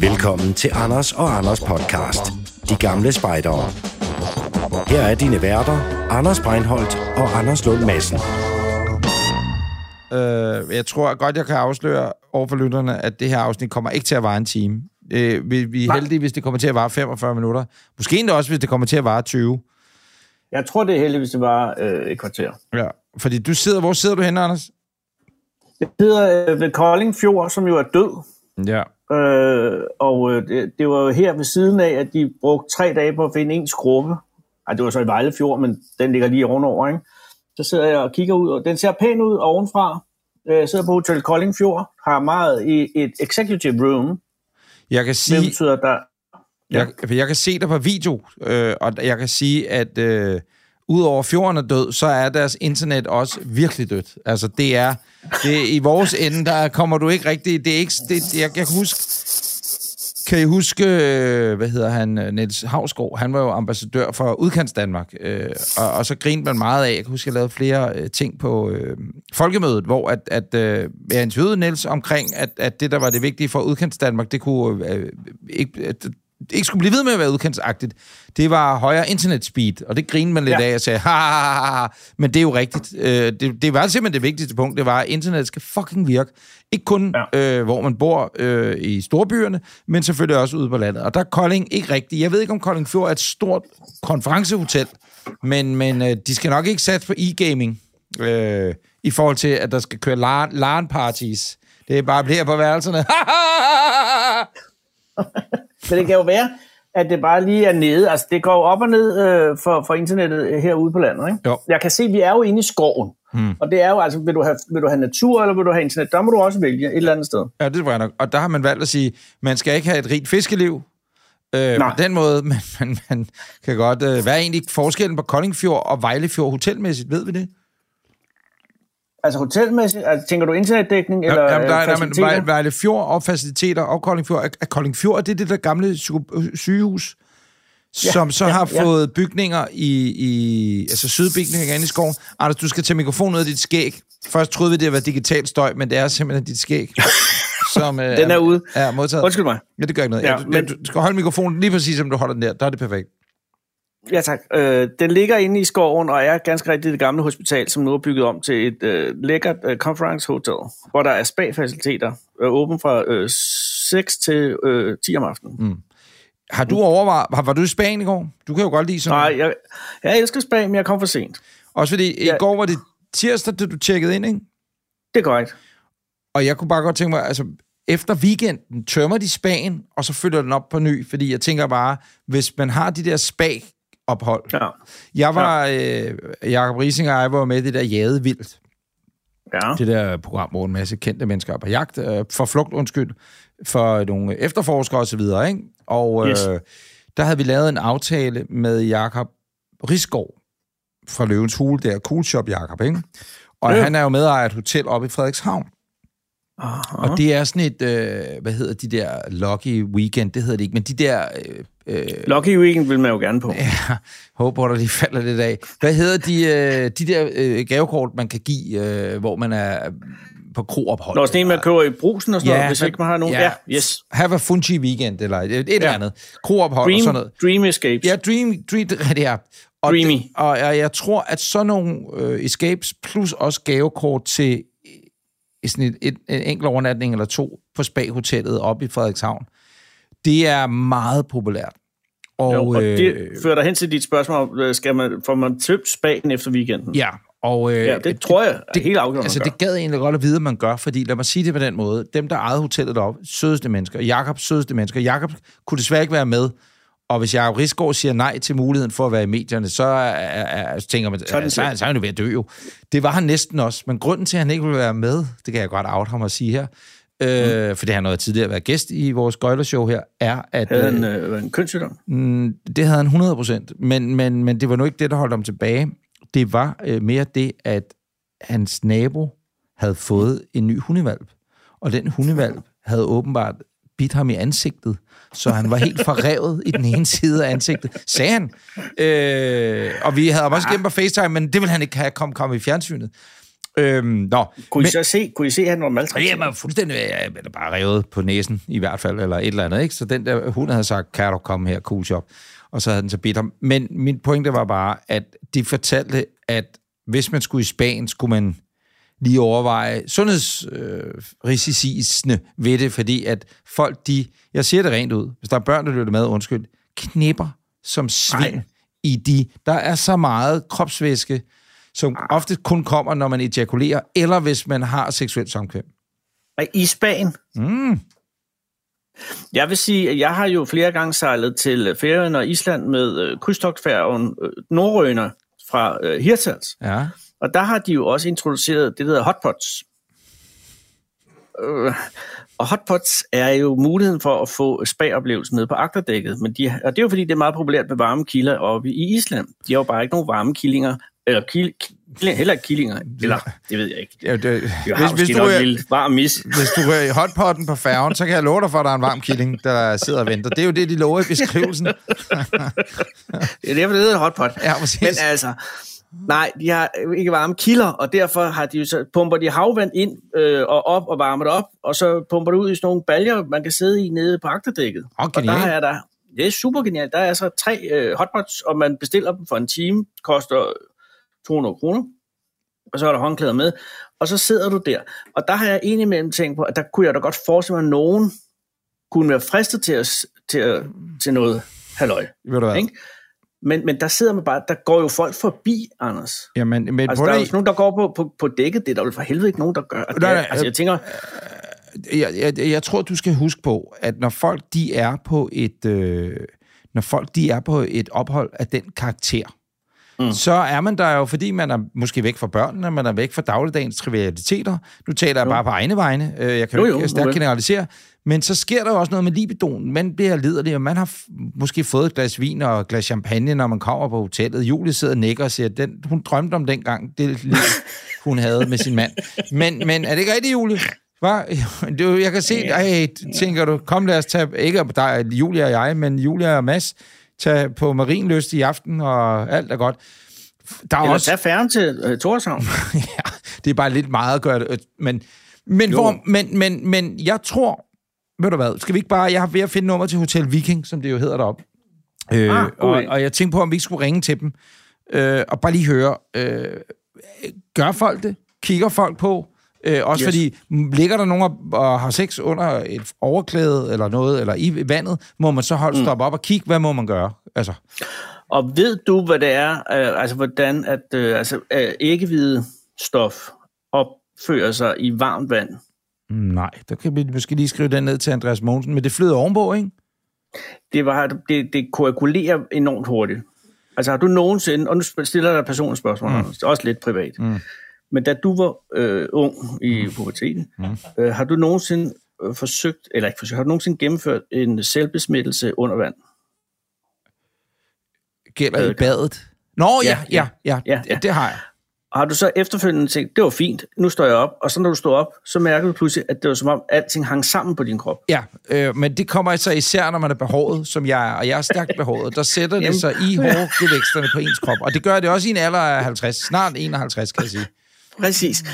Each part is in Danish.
Velkommen til Anders og Anders podcast. De gamle spejdere. Her er dine værter, Anders Breinholt og Anders Lund Madsen. Øh, jeg tror godt, jeg kan afsløre over for lytterne, at det her afsnit kommer ikke til at vare en time. Øh, vi, vi er Nej. heldige, hvis det kommer til at vare 45 minutter. Måske endda også, hvis det kommer til at vare 20. Jeg tror, det er heldigt, hvis det var øh, et kvarter. Ja. Fordi du sidder... Hvor sidder du henne, Anders? Jeg sidder øh, ved Kolding Fjord, som jo er død. Ja. Øh, og øh, det, det var jo her ved siden af, at de brugte tre dage på at finde en skrubbe. Ej, det var så i Vejle Fjord, men den ligger lige ovenover, ikke? Så sidder jeg og kigger ud, og den ser pæn ud ovenfra. Øh, Jeg sidder på Hotel Kolding Fjord, har meget i et executive room. Jeg kan Det sige... betyder, der... Jeg, for jeg kan se dig på video, øh, og jeg kan sige, at øh, udover fjorden er død, så er deres internet også virkelig dødt. Altså, det er... Det er I vores ende, der kommer du ikke rigtig... Det er ikke... Det, jeg, jeg kan huske... Kan I huske, øh, hvad hedder han, øh, Niels Havsgaard? Han var jo ambassadør for Udkants Danmark, øh, og, og så grinede man meget af, jeg kan huske, jeg lavede flere øh, ting på øh, folkemødet, hvor at, at øh, jeg interviewede Niels omkring, at, at det, der var det vigtige for Udkants Danmark, det kunne øh, ikke, at, ikke skulle blive ved med at være udkantsagtigt, det var højere internetspeed, og det grinede man lidt ja. Af og sagde, ha, ha, ha, ha, men det er jo rigtigt. Øh, det, det var simpelthen det vigtigste punkt, det var, at internet skal fucking virke. Ikke kun, ja. øh, hvor man bor øh, i storbyerne, men selvfølgelig også ude på landet. Og der er Kolding ikke rigtigt. Jeg ved ikke, om Kolding Fjord er et stort konferencehotel, men, men øh, de skal nok ikke satse på e-gaming, øh, i forhold til, at der skal køre LAN, LAN-parties. Det er bare bliver på værelserne. Men det kan jo være, at det bare lige er nede. Altså, det går op og ned øh, for, for internettet herude på landet. Ikke? Jo. Jeg kan se, at vi er jo inde i skoven. Hmm. Og det er jo altså, vil du, have, vil du have natur, eller vil du have internet? Der må du også vælge et eller andet sted. Ja, det var nok. Og der har man valgt at sige, man skal ikke have et rigt fiskeliv. Øh, på den måde, men man, man kan godt... Øh, hvad er egentlig forskellen på Koldingfjord og Vejlefjord hotelmæssigt? Ved vi det? Altså hotelmæssigt, altså, tænker du internetdækning eller Jamen, der, øh, er- men faciliteter? Vejle, Vejlefjord og faciliteter og Koldingfjord. Er, er Koldingfjord, er det det der gamle psyko- sygehus? som så ja, har ja. fået bygninger i, i altså sydbygninger inde i skoven. Anders, du skal tage mikrofonen ud af dit skæg. Først troede vi, det var digital støj, men det er simpelthen dit skæg. Som, øh, Den er ude. Ja, modtaget. Undskyld mig. Ja, det gør ikke noget. Ja, Ja, du, men- du skal holde mikrofonen lige præcis, som du holder den der. Der er det perfekt. Ja, tak. Øh, den ligger inde i skoven og er ganske rigtigt det gamle hospital, som nu er bygget om til et øh, lækkert øh, conference hotel, hvor der er spa-faciliteter, øh, åben fra øh, 6 til øh, 10 om aftenen. Mm. Har du overvejet... Har, var du i Spanien i går? Du kan jo godt lide sådan Nej, jeg, jeg elsker spa, men jeg kom for sent. Også fordi i Ja. går var det tirsdag, da du tjekkede ind, ikke? Det er korrekt. Og jeg kunne bare godt tænke mig, altså, efter weekenden tømmer de Spanien, og så følger den op på ny, fordi jeg tænker bare, hvis man har de der spa-ophold. Ja. Jeg var, øh, Jacob Rising og jeg var med i det der Jade Vildt. Ja. Det der program, hvor en masse kendte mennesker er på jagt, øh, for flugt, undskyld, for nogle efterforskere og så videre, ikke? Og øh, Yes. der havde vi lavet en aftale med Jakob Risgaard fra Løvens Hule, der Cool Shop Jakob, ikke? Og Ja. han er jo medejer af et hotel oppe i Frederikshavn. Aha. Og det er sådan et, øh, hvad hedder de der, Lucky Weekend, det hedder det ikke, men de der, øh, øh, Lucky Weekend vil man jo gerne på. ja, håber, der lige falder lidt af. Hvad hedder de, øh, de der øh, gavekort, man kan give, øh, hvor man er på kroophold? Når sådan en, man køber i brusen og sådan noget, hvis ikke man har nogen. Ja, yes. Have a funky weekend, eller et, et eller Ja. andet. Kroophold og sådan Dream, noget. dream Escapes. Ja, Dream, dream det er. Og Dreamy. Det, og jeg, jeg tror, at sådan nogle øh, escapes, plus også gavekort til øh, sådan et, et, en enkelt overnatning eller to på Spa-hotellet oppe i Frederikshavn, det er meget populært. Og, Jo, og øh, det fører dig hen til dit spørgsmål øh, skal man, får man tømt spagen efter weekenden? Ja, og... Øh, Ja, det tror jeg er helt afgørende Altså, det gad jeg egentlig godt at vide, at man gør, fordi lad mig sige det på den måde. Dem, der ejede hotellet deroppe, sødeste mennesker. Jakob, sødeste mennesker. Jakob kunne desværre ikke være med, og hvis Jacob Risgaard siger nej til muligheden for at være i medierne, så, er, så tænker man, så er den så, så er han jo ved at dø jo. Det var han næsten også, men grunden til, at han ikke ville være med, det kan jeg godt out ham at sige her, øh, mm. for det har noget tidligere været gæst i vores gøjlershow her, er, at... Havde han øh, øh, en kønssygdom? Mm, det havde han 100 procent, men, men, men det var nu ikke det, der holdt ham tilbage. Det var øh, mere det, at hans nabo havde fået en ny hundevalp, og den hundevalp havde åbenbart bidt ham i ansigtet, så han var helt forrevet i den ene side af ansigtet, sagde han. Øh, og vi havde også gennem på FaceTime, men det ville han ikke have kommet kom i fjernsynet. Øhm, nå, Kunne I så se, kunne I se, at han var maltrakteret? Jamen, er fuldstændig ja, bare revet på næsen, i hvert fald, eller et eller andet, ikke? Så den der, hun havde sagt, kan du komme her, cool shop? Og så havde den så bidt ham. Men min pointe var bare, at de fortalte, at hvis man skulle i Spanien, skulle man lige overveje sundhedsrisiciene øh, ved det, fordi at folk, de, jeg siger det rent ud, hvis der er børn, der lytter med, undskyld, knipper som svin i de, der er så meget kropsvæske, som ofte kun kommer, når man ejakulerer, eller hvis man har seksuelt samkvem. Nej, I Spanien? Mm. Jeg vil sige, at jeg har jo flere gange sejlet til Færøerne og Island med øh, krydstogtfærgen øh, Nordrøner fra øh, Hirtshals. Ja. Og der har de jo også introduceret det, der hedder hotpots. Øh, og hotpots er jo muligheden for at få spa-oplevelsen nede på agterdækket. Men de, og det er jo fordi, det er meget populært med varme kilder oppe i Island. De har jo bare ikke nogen varme killinger. Eller kil, kil, heller ikke killinger. Eller, det ved jeg ikke. Ja, det, Vi hvis, har hvis, du en lille varm mis. hvis du er i hotpotten på færgen, så kan jeg love dig for, at der er en varm killing, der sidder og venter. Det er jo det, de lover i beskrivelsen. Det er derfor, det hedder hotpot. Ja, præcis. Men altså, nej, de har ikke varme kilder, og derfor har de jo så, pumper de havvand ind øh, og op og varmer det op, og så pumper det ud i sådan nogle baljer, man kan sidde i nede på agterdækket. Åh, og der er der, det er super genialt, der er så tre øh, hotpots, og man bestiller dem for en time, koster 200 kroner, og så er der håndklæder med, og så sidder du der. Og der har jeg indimellem tænkt på, at der kunne jeg da godt forestille mig, at nogen kunne være fristet til, at, til, at, til noget halløj. Ved du hvad? Ikke? Men, men der sidder man bare, der går jo folk forbi, Anders. Jamen, men Altså, der er jo nogen, der går på, på, på dækket. Det er der vel for helvede ikke nogen, der gør. Nej, nej, altså, jeg tænker, jeg, jeg, jeg tror, du skal huske på, at når folk de er på et øh, når folk de er på et ophold af den karakter, mm. så er man der jo, fordi man er måske væk fra børnene, man er væk fra dagligdagens trivialiteter. Nu taler jeg bare på egne vegne. Øh, Jeg kan jo, Jo, jo, ikke stærkt okay. generalisere. Men så sker der jo også noget med libidoen. Man bliver liderlig, og man har måske fået et glas vin og et glas champagne, når man kommer på hotellet. Julie sidder og nikker og siger, at den, hun drømte om dengang, det liv, hun havde med sin mand. Men, men er det ikke rigtigt, Julie? Hva? Jeg kan se, ej, tænker du, kom lad os tage, ikke dig, Julia og jeg, men Julia og Mads, tage på Marienløst i aften, og alt er godt. Der er eller også, tag færgen til uh, Torshavn. ja, det er bare lidt meget at gøre det, øh, men, men, Jo. hvor, men, men, men jeg tror, ved du hvad, skal vi ikke bare, jeg er ved at finde nummer til Hotel Viking, som det jo hedder deroppe. Øh, Ah, god og, og jeg tænkte på, om vi ikke skulle ringe til dem, øh, og bare lige høre, øh, gør folk det? Kigger folk på? Øh, også Yes. fordi, ligger der nogen og, har sex under et overklæde eller noget, eller i vandet, må man så holde Mm. stoppe op og kigge, hvad må man gøre? Altså, Og ved du, hvad det er, øh, altså hvordan at øh, altså, øh, æggehvide stof opfører sig i varmt vand? mm, nej, der kan vi måske lige skrive den ned til Andreas Mogensen, men det flyder ovenpå, ikke? Det, var, det, det koagulerer enormt hurtigt. Altså har du nogensinde, og nu stiller jeg dig et personligt spørgsmål, mm. Også lidt privat, mm. Men da du var øh, ung i puberteten, mm. øh, har du nogensinde øh, forsøgt, eller ikke forsøgt, har du nogensinde gennemført en selvbesmittelse under vand? Gælder i badet. Nå, ja, Ja, ja, ja, ja, ja, det, har jeg. Og har du så efterfølgende tænkt, det var fint, nu står jeg op, og så når du stod op, så mærker du pludselig, at det var som om, alting hang sammen på din krop. Ja, øh, men det kommer så især, når man er behåret, som jeg er, og jeg er stærkt behåret. Der sætter det sig i hårgevæksterne på ens krop, og det gør det også i en alder af 50, snart 51, kan jeg sige. Præcis.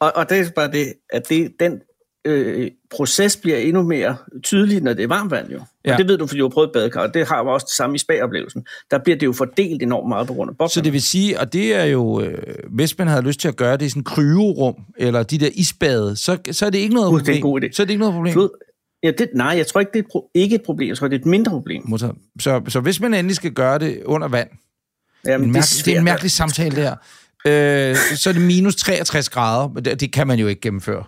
Og, og det er bare det, at det, den øh, proces bliver endnu mere tydelig, når det er varmt vand jo. Ja. Og det ved du, fordi du har prøvet badekar, og det har jo også det samme i spa-oplevelsen. Der bliver det jo fordelt enormt meget på grund af boblerne. Så det vil sige, og det er jo, øh, hvis man havde lyst til at gøre det i sådan en kryorum, eller de der isbade, så, så er det ikke noget Uh, det er problem. en god idé. Så er det ikke noget problem. Flod, ja, det, nej, jeg tror ikke, det er et, pro- ikke et problem. Jeg tror, det er et mindre problem. Så, så hvis man endelig skal gøre det under vand, Jamen, en mærke, det, det er en mærkelig samtale der, øh, så er det minus 63 grader, men det, det kan man jo ikke gennemføre.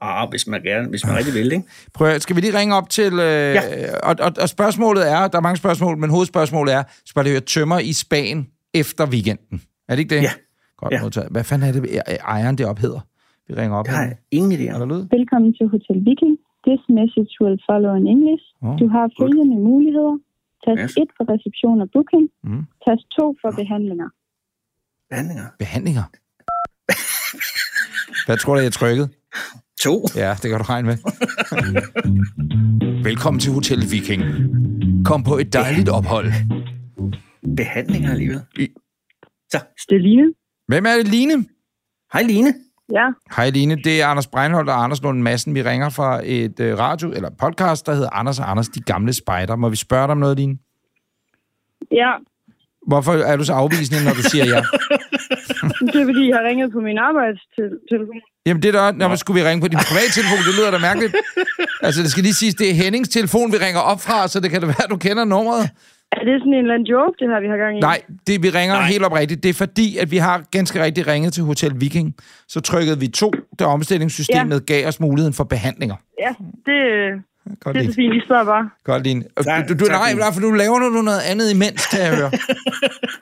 Ah, hvis man gerne, hvis man rigtig vil, ikke? Prøv, skal vi lige ringe op til... Øh, Ja. og, og, og spørgsmålet er, der er mange spørgsmål, men hovedspørgsmålet er, skal det høre tømmer i Spanien efter weekenden? Er det ikke det? Ja. Godt Ja. modtaget. Hvad fanden er det, e- ejeren det op hedder? Vi ringer op. Det har jeg ingen idé Er der lyd? Velkommen til Hotel Viking. This message will follow in English. Åh. Du har følgende muligheder. Tast Yes. 1 for reception og booking. Mm. Tast 2 for behandlinger. Behandlinger. Behandlinger. Hvad tror du, jeg trykkede? To. Ja, det kan du regne med. Velkommen til Hotel Viking. Kom på et dejligt ophold. Behandlinger alligevel. I- Så, Det er Line. Hvem er det, Line? Hej Line. Ja, Hej Line, det er Anders Breinholt og Anders Lund Madsen. Vi ringer fra et øh, radio, eller podcast, der hedder Anders og Anders, de gamle spejder. Må vi spørge dig om noget, Line? ja. Hvorfor er du så afvisende, når du siger ja? Det er fordi, jeg har ringet på min arbejdstelefon. Jamen det er da, når man skulle vi ringe på din privattelefon, det lyder da mærkeligt. Altså det skal lige siges, det er Hennings telefon, vi ringer op fra, så det kan da være, du kender nummeret. Er det sådan en eller anden joke, det her, vi har gang i? Nej, det vi ringer Nej. helt oprigtigt, det er fordi, at vi har ganske rigtigt ringet til Hotel Viking. Så trykkede vi to, da omstillingssystemet ja. gav os muligheden for behandlinger. Ja, det, Godt, det er så fint. I spørger bare. Godt, Line. Og Tak, du, du, tak, nej, nej, for du laver du noget andet imens, kan jeg høre.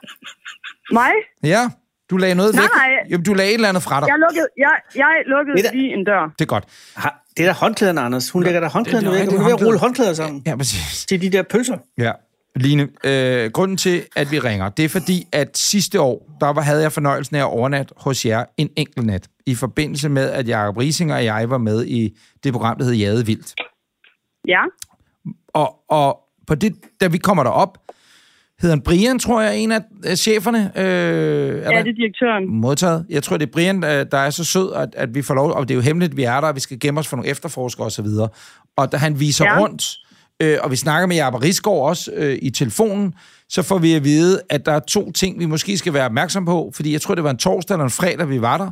Mig? Ja, du lagde noget Nej, væk. nej. Jamen, du lagde et eller andet fra dig. Jeg lukkede, jeg, jeg lukkede er da- lige en dør. Det er godt. Ha, det er da håndklæderne, Anders. Hun lægger der håndklæderne det er væk. Hun er ved at rulle håndklæder. sammen Ja, præcis. til de der pølser. Ja. Line, øh, grunden til, at vi ringer, det er fordi, at sidste år, der var, havde jeg fornøjelsen af at overnatte hos jer en enkelt nat, i forbindelse med, at Jacob Rising og jeg var med i det program, der hed Jade Vildt. Ja, Og, og på det, da vi kommer derop, hedder han Brian, tror jeg, en af cheferne. Øh, er ja det er direktøren. modtaget. Jeg tror, det er Brian, der er så sød, at, at vi får lov, og det er jo hemmeligt, vi er der, og vi skal gemme os for nogle efterforskere osv. Og, og da han viser. Ja. rundt, øh, og vi snakker med Jacob Risgaard også øh, i telefonen, så får vi at vide, at der er to ting, vi måske skal være opmærksom på, fordi jeg tror, det var en torsdag eller en fredag, vi var der.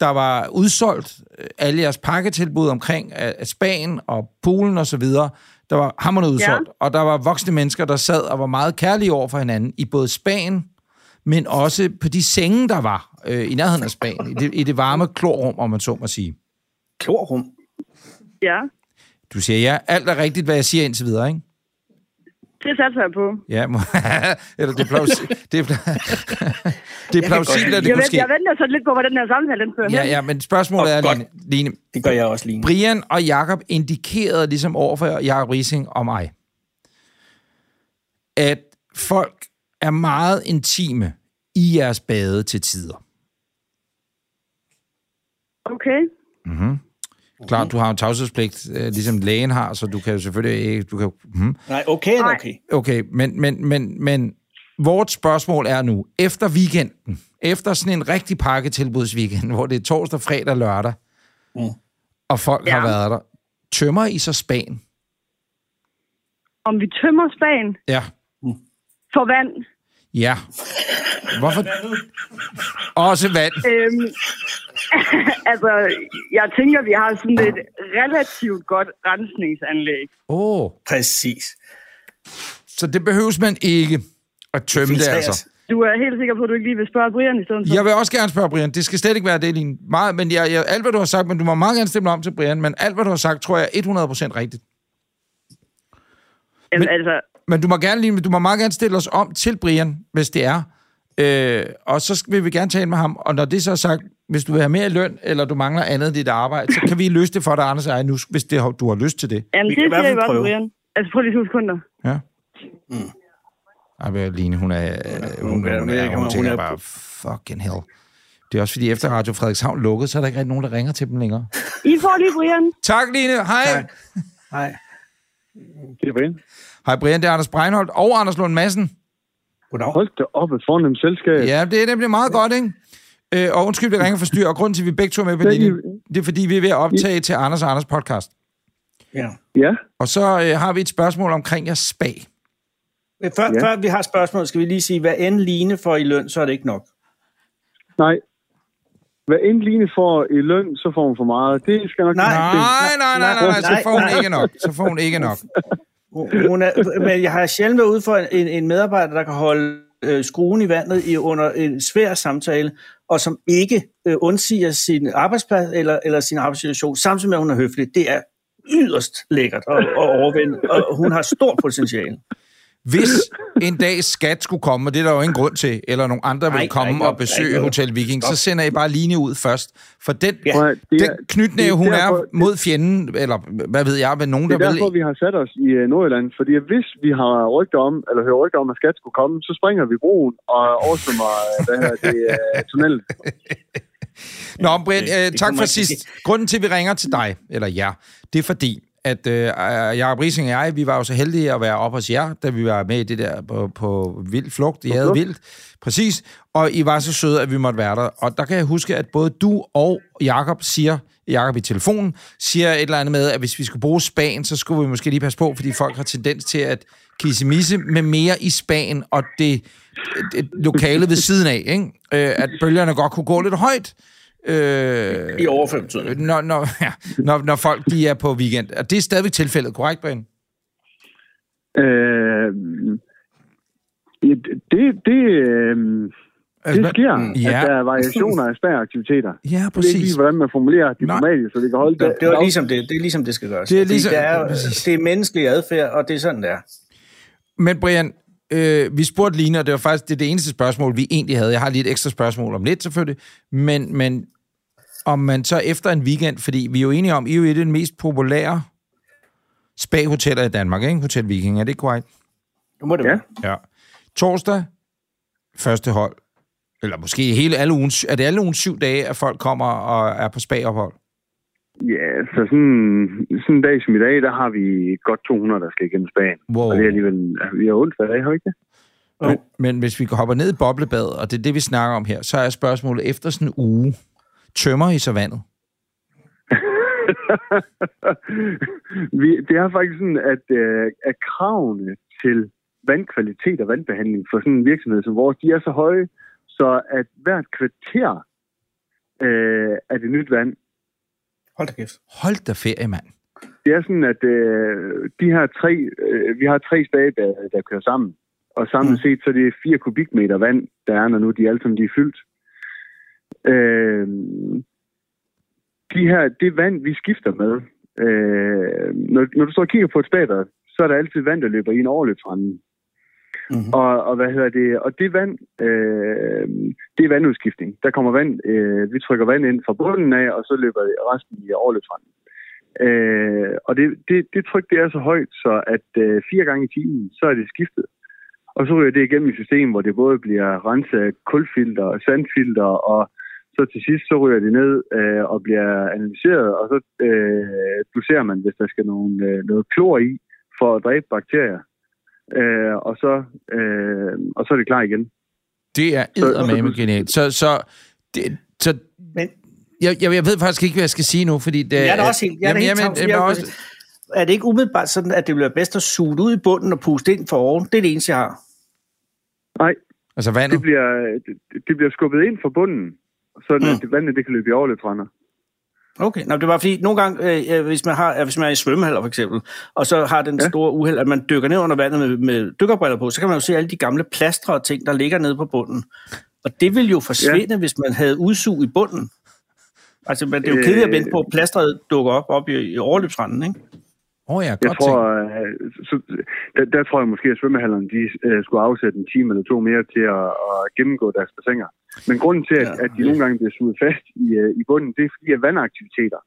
Der var udsolgt øh, alle jeres pakketilbud omkring øh, Spanien og poolen og så videre. Der var hammerende udsolgt, ja. og der var voksne mennesker, der sad og var meget kærlige over for hinanden i både Spanien, men også på de senge, der var øh, i nærheden af Spanien, i det, i det varme klorrum, om man så må sige. Klorrum. Ja, Du siger ja, alt er rigtigt, hvad jeg siger indtil videre, ikke? Det satser jeg på. Ja, må, eller det er, plausi- det er, det er plausibelt, at det Jeg, kunne ske. jeg venter så lidt på, hvordan den her samtale den fører Ja, hen. ja, men spørgsmålet er, godt. Line, Line, Det gør jeg også, Line. Brian og Jakob indikerede ligesom over for Jakob Rising og mig, at folk er meget intime i jeres bade til tider. Okay. Klart, du har en tavshedspligt, øh, ligesom lægen har, så du kan jo selvfølgelig ikke... Du kan, hmm. Nej, okay, okay. Okay, men, men, men, men vort spørgsmål er nu, efter weekenden, efter sådan en rigtig pakketilbudsweekend, hvor det er torsdag, fredag, lørdag, Mm. og folk ja. Har været der, tømmer I så Span? Om vi tømmer Spanien Ja. for vand. Ja. Hvorfor? Også vand. Øhm, altså, jeg tænker, vi har sådan et relativt godt rensningsanlæg. Åh, oh, Præcis. så det behøves man ikke at tømme det, Filtreres. altså. Du er helt sikker på, at du ikke lige vil spørge Brian i stedet for? Jeg vil også gerne spørge Brian. Det skal slet ikke være det, Line. Meget, men jeg, jeg, alt, hvad du har sagt, men du må meget gerne stemme om til Brian, men alt, hvad du har sagt, tror jeg er 100% rigtigt. Jamen, men- altså, Men du må, gerne, Line, du må meget gerne stille os om til Brian, hvis det er. Øh, og så vil vi gerne tale med ham. Og når det så er sagt, hvis du vil have mere i løn, eller du mangler andet i dit arbejde, så kan vi løse det for dig, Anders jeg, nu, hvis det, du har lyst til det. jamen Vi det siger jeg godt, prøve. Brian. Altså, prøv lige to sekunder. Ja. Mm. Ej, men Line, hun er... Hun, hun, hun, er- hun, er, hun hun tænker er- bare, fucking hell. Det er også fordi, efter Radio Frederikshavn lukkede, så er der ikke rigtig nogen, der ringer til dem længere. I får lige Brian. Tak, Line. Hej. Tak. Nej. Det er Brian. Hej, Brian. Det er Anders Breinholt og Anders Lund Madsen. Goddag. Hold da op, et fornemt selskab. Ja, det er nemlig meget godt, ikke? Øh, og undskyld, vi ringer for styr, og grunden til, at vi begge to er med på Ja, linjen, det er, fordi vi er ved at optage til Anders og Anders podcast. Ja. Ja, Og så øh, har vi et spørgsmål omkring jeres spag. Før, Ja. før vi har spørgsmål, skal vi lige sige, hvad end Line får i løn, så er det ikke nok. nej. Hvad end Line får i løn, så får hun for meget. Det skal nok... Nej. Nej, nej, nej, nej, nej, så nej, får hun nej. ikke nok. Så får hun ikke nok. Hun hun er, men jeg har sjældent været ude for en, en medarbejder, der kan holde øh, skruen i vandet i, under en svær samtale, og som ikke øh, undsiger sin arbejdsplads eller, eller sin arbejdssituation, samtidig med, at hun er høflig. Det er yderst lækkert og, at overvinde, og hun har stort potentiale. Hvis en dag skat skulle komme, og det er der jo ingen grund til, eller nogen andre Nej, vil komme nej, og nej, besøge nej. Hotel Viking, så sender I bare Line ud først. For den, Ja. Det den er- knytnæve, det er hun er mod fjenden, eller hvad ved jeg, med nogen, Det der er vil... derfor, vi har sat os i øh, Nordjylland. Fordi hvis vi har rygter om, eller hører rygter om, at skat skulle komme, så springer vi broen og oversvømmer øh, hvad her, det, uh, tunnelen. Nå, Brian, øh, det tak for sidst. Grunden til, at vi ringer til dig, eller jer, det er fordi, at øh, Jacob Rising og jeg, vi var jo så heldige at være oppe hos jer, da vi var med i det der på, på vild flugt. I havde vildt. Præcis. Og I var så søde, at vi måtte være der. Og der kan jeg huske, at både du og Jakob siger, Jakob i telefonen, siger et eller andet med, at hvis vi skulle bruge Spanien, så skulle vi måske lige passe på, fordi folk har tendens til at kissemisse med mere i Spanien, og det, det lokale ved siden af, ikke? Øh, at bølgerne godt kunne gå lidt højt. Øh, I overført når, når, ja, når, når folk de er på weekend. Og det er stadigvæk tilfældet, korrekt, Brian? Øh, det, det, øh, det altså, sker, ja. at der er variationer af spæraktiviteter. Ja, præcis. Det er lige, hvordan man formulerer diplomatisk, så det kan holde det. Det, er ligesom det, det er ligesom det skal gøres. Det er, ligesom, det er, det er menneskelig adfærd, og det er sådan, det er. Men Brian, øh, vi spurgte Line, og det var faktisk det, det eneste spørgsmål, vi egentlig havde. Jeg har lige et ekstra spørgsmål om lidt, selvfølgelig. Men, men om man så efter en weekend, fordi vi er jo enige om, I er jo et af de mest populære spa-hoteller i Danmark, ikke? Hotel Viking, er det korrekt? Det må det være. Ja. Torsdag, første hold, eller måske hele alle ugen, er det alle ugen syv dage, at folk kommer og er på spa-ophold? Ja, så sådan, sådan en dag som i dag, der har vi godt 200, der skal igennem Spanien. Wow. Og det er alligevel, vi har onsdag dag, har vi ikke det? Men, men hvis vi hopper ned i boblebad, og det er det, vi snakker om her, så er spørgsmålet, efter sådan en uge, tømmer I så vandet? vi, det er faktisk sådan, at, øh, at kravene til vandkvalitet og vandbehandling for sådan en virksomhed som vores, de er så høje, så at hvert kvarter øh, er det nyt vand. Hold da kæft. Hold da ferie, mand. Det er sådan, at øh, de her tre, øh, vi har tre spade, der, der kører sammen. Og samlet mm. set, så er det 4 kubikmeter vand, der er, når nu de alle sammen de er fyldt. Øh, de her, det vand, vi skifter med, øh, når, når du står og kigger på et spader, så er der altid vand, der løber i en overløbsrende. Mm-hmm. Og, og hvad hedder det? Og det vand, øh, det er vandudskiftning. Der kommer vand, øh, vi trykker vand ind fra bunden af, og så løber resten i overløbsranden. Øh, og det, det, det tryk, det er så højt, så at øh, fire gange i timen, så er det skiftet. Og så ryger det igennem et system, hvor det både bliver renset af kulfilter og sandfilter, og så til sidst så ryger det ned øh, og bliver analyseret, og så øh, doserer man, hvis der skal nogle, øh, noget klor i, for at dræbe bakterier øh, og, så, øh, og så er det klar igen. Det er eddermame genialt. Så, så, det, så Men, jeg, jeg, jeg ved faktisk ikke, hvad jeg skal sige nu, fordi det... Jeg er da også helt... Jeg er, jamen, helt jamen, jamen, også, er det ikke umiddelbart sådan, at det bliver bedst at suge ud i bunden og puste ind for oven? Det er det eneste, jeg har. Nej. Altså vandet? Det bliver, det, det bliver skubbet ind for bunden, så mm. det, vandet det kan løbe i overløbsrender. Okay, Nå, det var fordi, nogle gange, øh, øh hvis, man har, hvis man er i svømmehaller for eksempel, og så har den ja. store uheld, at man dykker ned under vandet med, med dykkerbriller på, så kan man jo se alle de gamle plastre og ting, der ligger nede på bunden. Og det vil jo forsvinde, ja. hvis man havde udsug i bunden. Altså, det er jo kedeligt at vente på, at plastret dukker op, op i, i overløbsranden, ikke? Oh ja, godt jeg tror, uh, så, der, der tror jeg måske, at svømmehallerne de, uh, skulle afsætte en time eller to mere til at, at gennemgå deres bassiner. Men grunden til, at, ja, at de nogle gange bliver suget fast i, uh, i bunden, det er fordi af vandaktiviteter.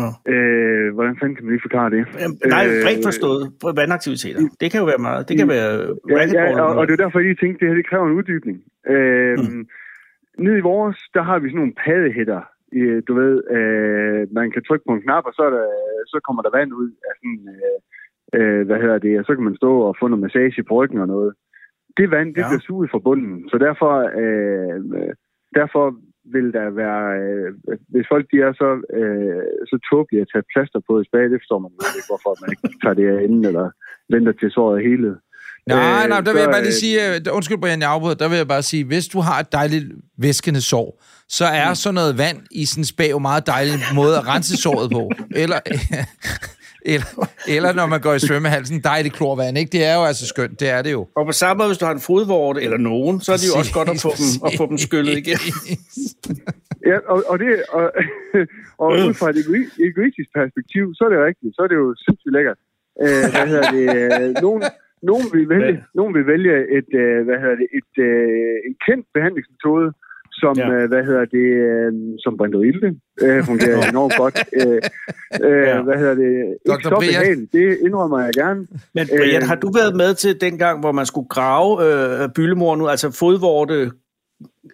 Ja. Uh, hvordan fanden kan man lige forklare det? Jamen, nej, bredt forstået på vandaktiviteter. Det kan jo være meget. Det kan være ja, ja, og, og det er derfor, jeg tænkte, at det her det kræver en uddybning. Uh, mm. Nede i vores, der har vi sådan nogle padehætter, du ved, øh, man kan trykke på en knap, og så, er der, så kommer der vand ud af sådan, øh, øh, hvad hedder det, og så kan man stå og få noget massage på ryggen og noget. Det vand, det ja. bliver suget fra bunden, så derfor, øh, derfor vil der være, øh, hvis folk de er så, øh, så tåbelige at tage plaster på i spag, det forstår man ikke, hvorfor man ikke tager det af inden, eller venter til såret hele. Nej, øh, nej, der vil jeg bare lige sige, uh, undskyld Brian, jeg afbryder, der vil jeg bare sige, hvis du har et dejligt væskende sår, så er mm. sådan noget vand i sådan en spag jo meget dejlig måde at rense såret på. Eller, eller, eller når man går i svømmehalsen, dejligt klorvand, ikke? Det er jo altså skønt, det er det jo. Og på samme måde, hvis du har en fodvorte eller nogen, så er det jo også godt at få dem, at få dem skyllet igen. ja, og, og, det, og, og ud fra et egoistisk perspektiv, så er det rigtigt. Så er det jo sindssygt lækkert. Øh, hvad hedder det? Nogen, nogen vil vælge, nogen vil vælge et, øh, hvad hedder det, et, øh, en kendt behandlingsmetode, som, ja. øh, hvad hedder det, øh, som Ilde øh, fungerer enormt godt. Øh, øh, ja. Hvad hedder det? Ikke så behageligt, det indrømmer jeg gerne. Men Brian, øh, har du været med til den gang, hvor man skulle grave øh, byllemor nu, altså fodvorte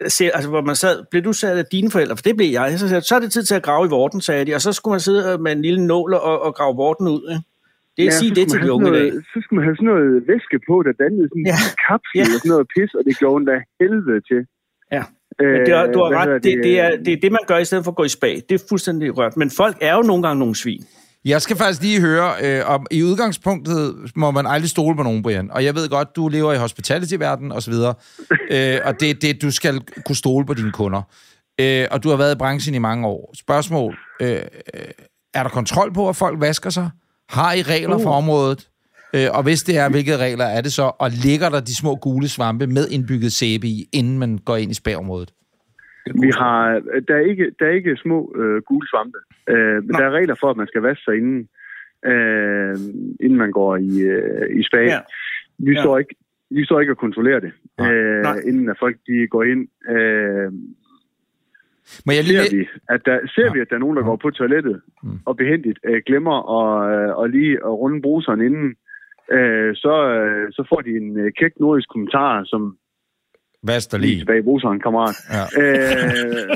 se, altså, hvor man sad, blev du sat af dine forældre? For det blev jeg. Så, sagde så er det tid til at grave i vorten, sagde de. Og så skulle man sidde med en lille nål og, og grave vorten ud. Ikke? Det er ja, sige så det til man de have unge i sådan dag. noget, Så skulle man have sådan noget væske på, der dannede sådan Ja. en kapsel Ja. og sådan noget pis, og det gjorde ondt af helvede til. Ja. Men det er, du har ret. hedder Det, det, er, øh, det er det, man gør i stedet for at gå i spag. Det er fuldstændig rørt. Men folk er jo nogle gange nogle svin. Jeg skal faktisk lige høre, øh, om i udgangspunktet må man aldrig stole på nogen, Brian. Og jeg ved godt, du lever i hospitality-verdenen osv., øh, og det er det, du skal kunne stole på dine kunder. Øh, og du har været i branchen i mange år. Spørgsmål. Øh, øh, er der kontrol på, at folk vasker sig? Har I regler for området? Øh, og hvis det er, hvilke regler er det så? Og ligger der de små gule svampe med indbygget sæbe i, inden man går ind i spagområdet? Vi har, der, er ikke, der er ikke små øh, gule svampe. Øh, men der er regler for, at man skal vaske sig inden, øh, inden man går i, øh, i spag. Ja. Vi, Ja. står ikke, vi står ikke og kontrollerer det, Nej. øh, Nej. inden at folk de går ind. Øh, Men jeg lige... ser vi, at der, ser Ja. vi, at der er nogen, der går på toilettet Mm. og behendigt øh, glemmer at, øh, og lige at runde bruseren inden, øh, så, øh, så får de en øh, kæk nordisk kommentar, som Vask dig lige lige. tilbage i bruseren, kammerat. Ja. Øh,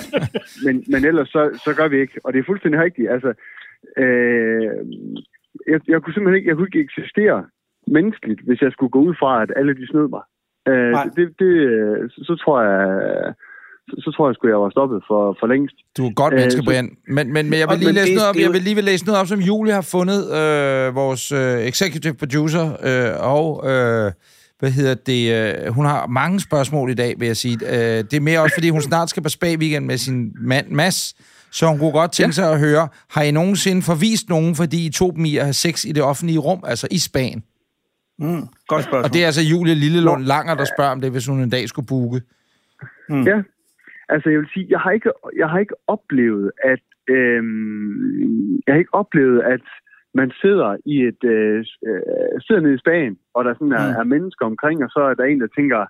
men, men ellers så, så gør vi ikke, og det er fuldstændig rigtigt. Altså, øh, jeg, jeg kunne simpelthen ikke, jeg kunne ikke eksistere menneskeligt, hvis jeg skulle gå ud fra, at alle de snød mig. Øh, Nej. det, det, øh, så, så tror jeg, så, så tror jeg sgu, jeg var stoppet for, for længst. Du er godt Øh, menneske, så- Brian. Men, men, men jeg vil lige læse noget op. Jeg vil lige vil læse noget op, som Julie har fundet, øh, vores øh, executive producer, øh, og øh, hvad hedder det? Øh, hun har mange spørgsmål i dag, vil jeg sige. Øh, det er mere også, fordi hun snart skal på spa-weekend med sin mand Mads, så hun kunne godt tænke sig at høre, har I nogensinde forvist nogen, fordi I tog dem i at have sex i det offentlige rum, altså i Spanien? Mm, godt spørgsmål. Og det er altså Julie Lillelund Langer, der spørger om det, hvis hun en dag skulle booke. Mm. Ja, altså jeg vil sige, jeg har ikke, jeg har ikke oplevet, at øhm, jeg har ikke oplevet, at man sidder i et øh, øh, sidder nede i Spanien, og der sådan er, Mm. er mennesker omkring, og så er der en, der tænker,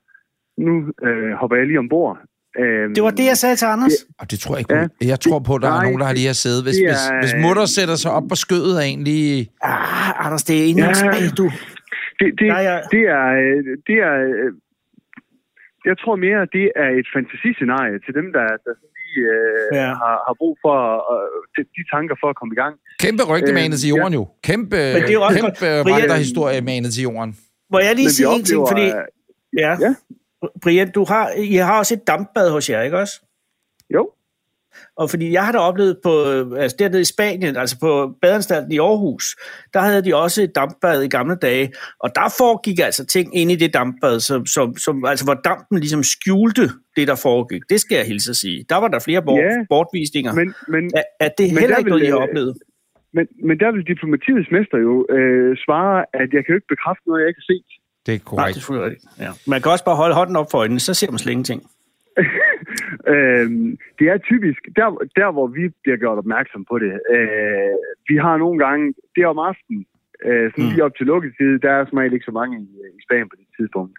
nu øh, hopper jeg lige ombord. Øhm, Det var det, jeg sagde til Anders. Og det tror jeg ikke. Ja, jeg tror på, at der er nej, nogen, der har lige har siddet. Hvis, det er- hvis, hvis mutter sætter sig op på skødet af en lige... Ah, Anders, det er i Ja. du. Det, det, Nej, jeg- det er, øh, det er, øh, jeg tror mere, at det er et fantasiscenarie til dem, der, der sådan lige øh, Ja. ja. har, har brug for øh, de, de tanker for at komme i gang. Kæmpe rygte Øh, manet til jorden jo. Kæmpe, Men det er jo kæmpe godt. Brian- vandrehistorie manet til jorden. Må jeg lige sige en ting, oplever, fordi... øh, Ja. Ja. Brian, du har, I har også et dampbad hos jer, ikke også? Jo, Og fordi jeg har da oplevet på, øh, altså dernede i Spanien, altså på badeanstalten i Aarhus, der havde de også et dampbad i gamle dage, og der foregik altså ting inde i det dampbad, som, som, som, altså hvor dampen ligesom skjulte det, der foregik. Det skal jeg hilse at sige. Der var der flere bort, Ja. bortvisninger. men, men, er, er det men heller ikke noget, I har øh, oplevet? men, men der vil diplomatiets mester jo øh, svare, at jeg kan jo ikke bekræfte noget, jeg ikke har set. Det er Nej, korrekt. det er. Ja. Man kan også bare holde hånden op for øjnene, så ser man slet ingenting. øhm, det er typisk, der, der hvor vi bliver gjort opmærksom på det, øh, vi har nogle gange, det er om aftenen, øh, sådan Mm. lige op til lukketid, der er som ikke så mange i, i Spanien på det tidspunkt.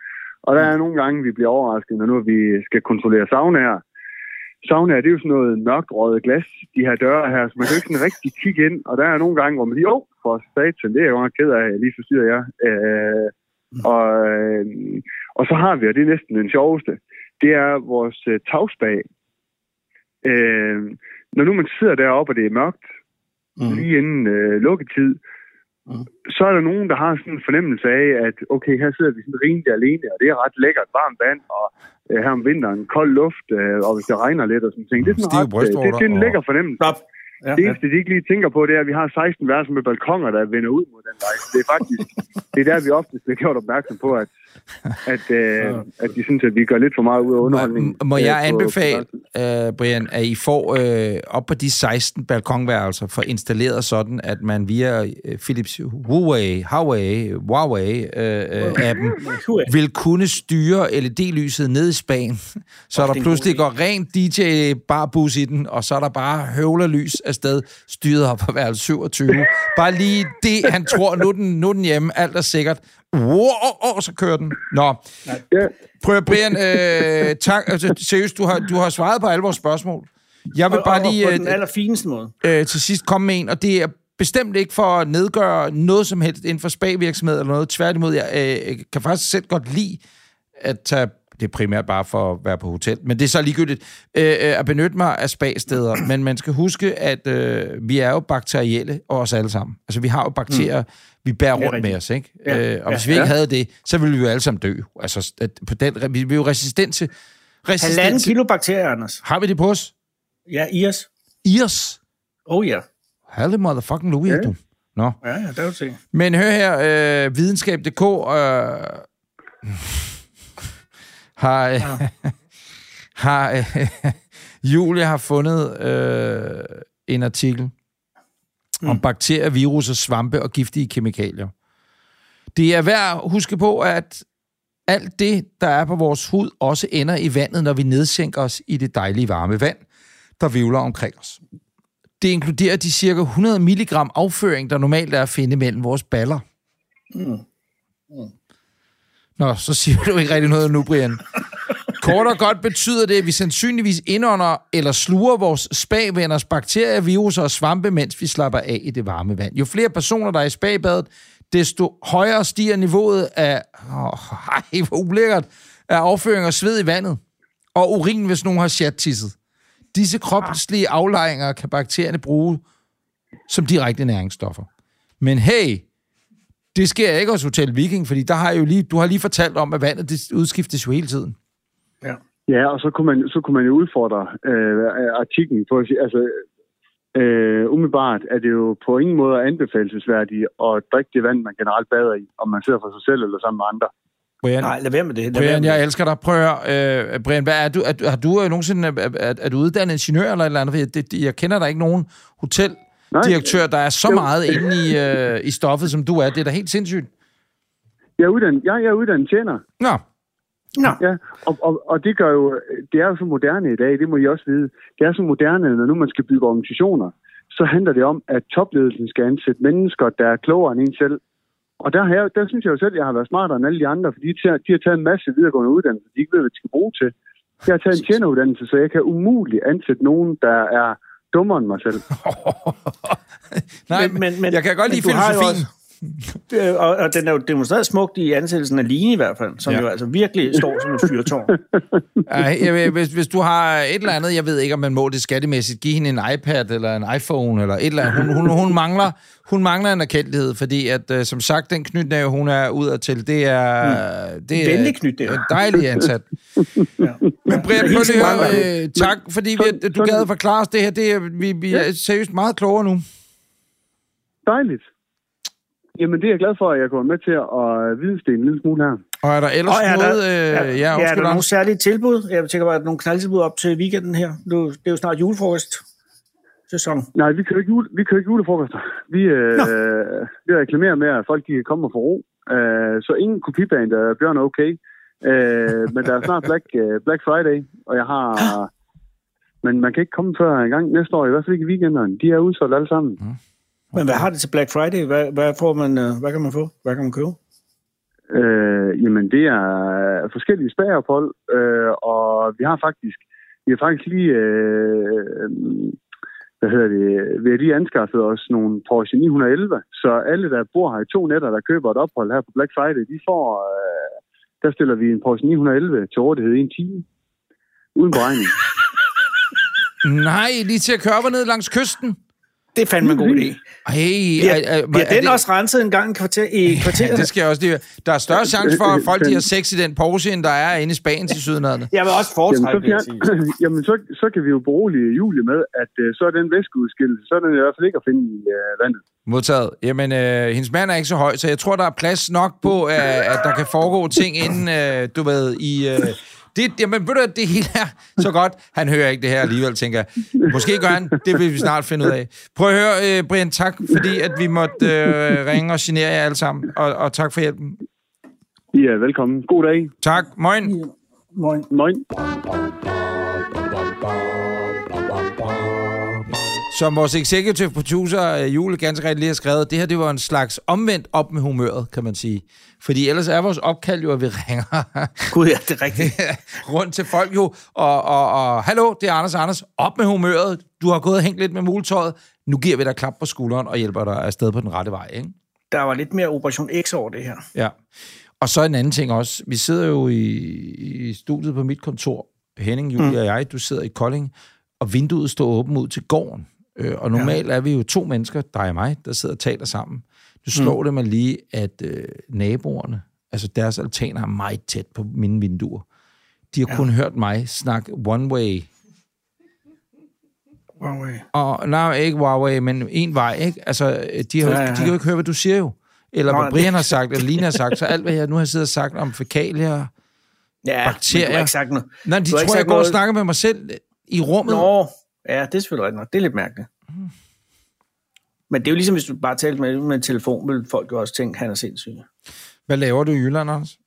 Og der er nogle gange, vi bliver overrasket, når nu vi skal kontrollere saunaer. Saunaer, det er jo sådan noget mørkt røget glas, de her døre her, så man kan jo ikke sådan rigtig kigge ind. Og der er nogle gange, hvor man lige, åh, for satan, det er jeg jo nok ked af, jeg lige forstyrrer jer. Øh, og, øh, og så har vi, og det er næsten den sjoveste, det er vores øh, tagspag. Øh, når nu man sidder deroppe, og det er mørkt, mm. lige inden øh, lukketid, Mm. så er der nogen, der har sådan en fornemmelse af, at okay, her sidder vi sådan rimelig alene, og det er ret lækkert varmt vand, og øh, her om vinteren kold luft, øh, og hvis det regner lidt og sådan ting. Det er, sådan ret, øh, det, det er en lækker fornemmelse. Stop. Ja, Det ja. eneste, de ikke lige tænker på, det er, at vi har 16 værelser med balkonger, der vender ud mod den vej. Det er faktisk, det er der, vi ofte bliver gjort opmærksom på, at, at, øh, at de synes, at vi gør lidt for meget ud af underholdningen. Må, må øh, jeg på- anbefale, på- øh, Brian, at I får øh, op på de 16 balkonværelser for installeret sådan, at man via øh, Philips Huawei, Huawei, Huawei-appen Huawei. vil kunne styre LED-lyset ned i Spanien, så er der pludselig går rent DJ-barbus i den, og så er der bare høvlerlys afsted, styret op på værelse 27. Bare lige det, han tror, nu den, nu den hjemme, alt er sikkert. Wow, så kører den. Nå, Prøv at, Brian, øh, tak. Altså, seriøst, du har, du har svaret på alle vores spørgsmål. Jeg vil Og, bare og, lige på den øh, allerfineste måde. øh, til sidst komme med en, og det er bestemt ikke for at nedgøre noget som helst inden for spagvirksomhed eller noget. Tværtimod, jeg øh, kan faktisk selv godt lide at tage det er primært bare for at være på hotel. Men det er så ligegyldigt øh, øh, at benytte mig af spa-steder. Men man skal huske, at øh, vi er jo bakterielle, og os alle sammen. Altså, vi har jo bakterier, mm. vi bærer rundt med os, ikke? Ja. Øh, og hvis Ja. vi ikke Ja. havde det, så ville vi jo alle sammen dø. Altså, at på den, vi er jo resistent til... Resistent Halvanden kilo bakterier, Anders. har vi det på os? Ja, i os. I os? Oh ja. Halle motherfucking Louis, ja. du. Nå. Ja, ja, der er se. Men hør her, øh, videnskab.dk øh, har, øh, har øh, Julie har fundet øh, en artikel mm. om bakterier, virus og svampe og giftige kemikalier. Det er værd at huske på, at alt det, der er på vores hud, også ender i vandet, når vi nedsænker os i det dejlige varme vand, der vivler omkring os. Det inkluderer de cirka 100 mg afføring, der normalt er at finde mellem vores baller. Mm. Nå, så siger du ikke rigtig noget nu, Brian. Kort og godt betyder det, at vi sandsynligvis indånder eller sluger vores spagvenners bakterier, viruser og svampe, mens vi slapper af i det varme vand. Jo flere personer, der er i spagbadet, desto højere stiger niveauet af, oh, ej, hvor ulækkert, af afføring og sved i vandet. Og urin, hvis nogen har chattisset. Disse kropslige aflejringer kan bakterierne bruge som direkte næringsstoffer. Men hey, det sker ikke hos Hotel Viking, fordi der har jo lige, du har lige fortalt om, at vandet det udskiftes jo hele tiden. Ja. Ja, og så kunne man, så kunne man jo udfordre øh, artiklen på at sige, altså, øh, umiddelbart er det jo på ingen måde anbefalesværdigt at drikke det vand, man generelt bader i, om man sidder for sig selv eller sammen med andre. Brian, Nej, lad være med det. Lad være Brian med jeg det. elsker dig. Prøv at øh, Brian, hvad er du, er, har du øh, nogensinde, er, er, er du uddannet ingeniør eller et eller andet? For Jeg, det, jeg kender der ikke nogen hoteldirektør, der er så Jo. meget inde i, øh, i stoffet, som du er. Det er da helt sindssygt. Jeg er uddannet, jeg, jeg er uddannet tjener, Nå, Nå, ja, og, og, og det gør jo, det er jo så moderne i dag, det må I også vide. Det er så moderne, når nu man skal bygge organisationer, så handler det om, at topledelsen skal ansætte mennesker, der er klogere end en selv. Og der, har jeg, der synes jeg jo selv, at jeg har været smartere end alle de andre, fordi de, har- de har taget en masse videregående uddannelser, de ikke ved, hvad de skal bruge til. Jeg har taget en tjeneruddannelse, så jeg kan umuligt ansætte nogen, der er dummere end mig selv. nej, men, Men- men, jeg kan godt lide filosofien. også- Det- og, og den er jo demonstreret smukt i ansættelsen af Line i hvert fald, som Ja. jo altså virkelig står som et fyrtårn. Ej, hvis, hvis du har et eller andet, jeg ved ikke, om man må det skattemæssigt, give hende en iPad eller en iPhone eller et eller andet. Hun, hun, hun, mangler, hun mangler en erkendelighed, fordi at, uh, som sagt, den knytnæve, hun er ud til, det er... Mm. Det er knytnæve. en Dejlig ansat. ja. Men Brian, prøv lige høre, øh, tak, fordi vi, du gad forklare os det her. Det er, vi, vi er seriøst meget klogere nu. Dejligt. Jamen, det er jeg glad for, at jeg kommer med til at vidensdele en lille smule her. Og er der ellers Og er der, noget... Øh, er, ja, ja, er der nogle særlige tilbud? Jeg tænker bare, at nogle knaldtilbud op til weekenden her. Nu, det er jo snart julefrokost sæson. Nej, vi kører ikke, jule, vi kører ikke julefrokoster. Vi, øh, vi reklamerer med, at folk de kan komme og få ro. Øh, så ingen kopiband af Bjørn er okay. Øh, men der er snart Black, øh, Black Friday, og jeg har... Men man kan ikke komme før en gang næste år, i hvert fald ikke i weekenderne. De er udsolgt alle sammen. Men hvad har det til Black Friday? Hvad, hvad, får man, øh, hvad kan man få? Hvad kan man købe? Øh, jamen, det er forskellige spagophold, øh, og vi har faktisk, vi har faktisk lige, øh, hvad hedder det, vi har lige anskaffet os nogle Porsche 911, så alle, der bor her i to nætter, der køber et ophold her på Black Friday, de får, øh, der stiller vi en Porsche 911 til rådighed i en time, uden beregning. Nej, lige til at køre op og ned langs kysten. Det er fandme en god idé. Hey, Bliver, er, er, bliver er den det- også renset en gang i, kvarter, i kvarteret? Ja, det skal jeg også lige Der er større chance for, at folk de har sex i den Porsche, end der er inde i Spanien til sydenaderne. Jeg vil også Jamen, så, foretrække det, jamen så, så kan vi jo berolige Julie med, at øh, så er den væskeudskillelse, så er den i hvert fald ikke at finde i øh, vandet. Modtaget. Jamen, øh, hendes mand er ikke så høj, så jeg tror, der er plads nok på, øh, at der kan foregå ting inden, øh, du ved, i... Øh, det, jamen, ved du, det hele er så godt. Han hører ikke det her alligevel, tænker jeg. Måske gør han. Det vil vi snart finde ud af. Prøv at høre, øh, Brian, tak, fordi at vi måtte øh, ringe og genere jer alle sammen. Og, og tak for hjælpen. I er velkommen. God dag. Tak. Moin. Moin. Moin. Som vores executive producer, øh, Jule, ganske rigtigt lige har skrevet, det her det var en slags omvendt op med humøret, kan man sige. Fordi ellers er vores opkald jo, at vi ringer Gud, ja, det er rigtigt. rundt til folk jo, og, og, og hallo, det er Anders Anders, op med humøret, du har gået og hængt lidt med muletøjet, nu giver vi dig klap på skulderen og hjælper dig afsted på den rette vej, ikke? Der var lidt mere Operation X over det her. Ja. Og så en anden ting også. Vi sidder jo i, i studiet på mit kontor. Henning, Julie mm. og jeg, du sidder i Kolding, og vinduet står åbent ud til gården. Øh, og normalt ja. er vi jo to mennesker, dig og mig, der sidder og taler sammen. Du slår mm. det mig lige, at øh, naboerne, altså deres altaner er meget tæt på mine vinduer. De har ja. kun hørt mig snakke one way. Huawei. Og nej, ikke Huawei, men en vej, ikke? Altså, de, har, ja, ja, ja. de kan jo ikke høre, hvad du siger jo. Eller Nå, hvad Brian har sagt, eller Lina har sagt. Så alt, hvad jeg nu har siddet og sagt om fækalier, Ja, bakterier. har ikke sagt noget. Nej, de tror, jeg går og noget- snakker med mig selv i rummet. Nå, ja, det er selvfølgelig rigtigt nok. Det er lidt mærkeligt. Men det er jo ligesom, hvis du bare talte med, med en telefon, vil folk jo også tænke, han er sindssyg. Hvad laver du i Jylland, Anders?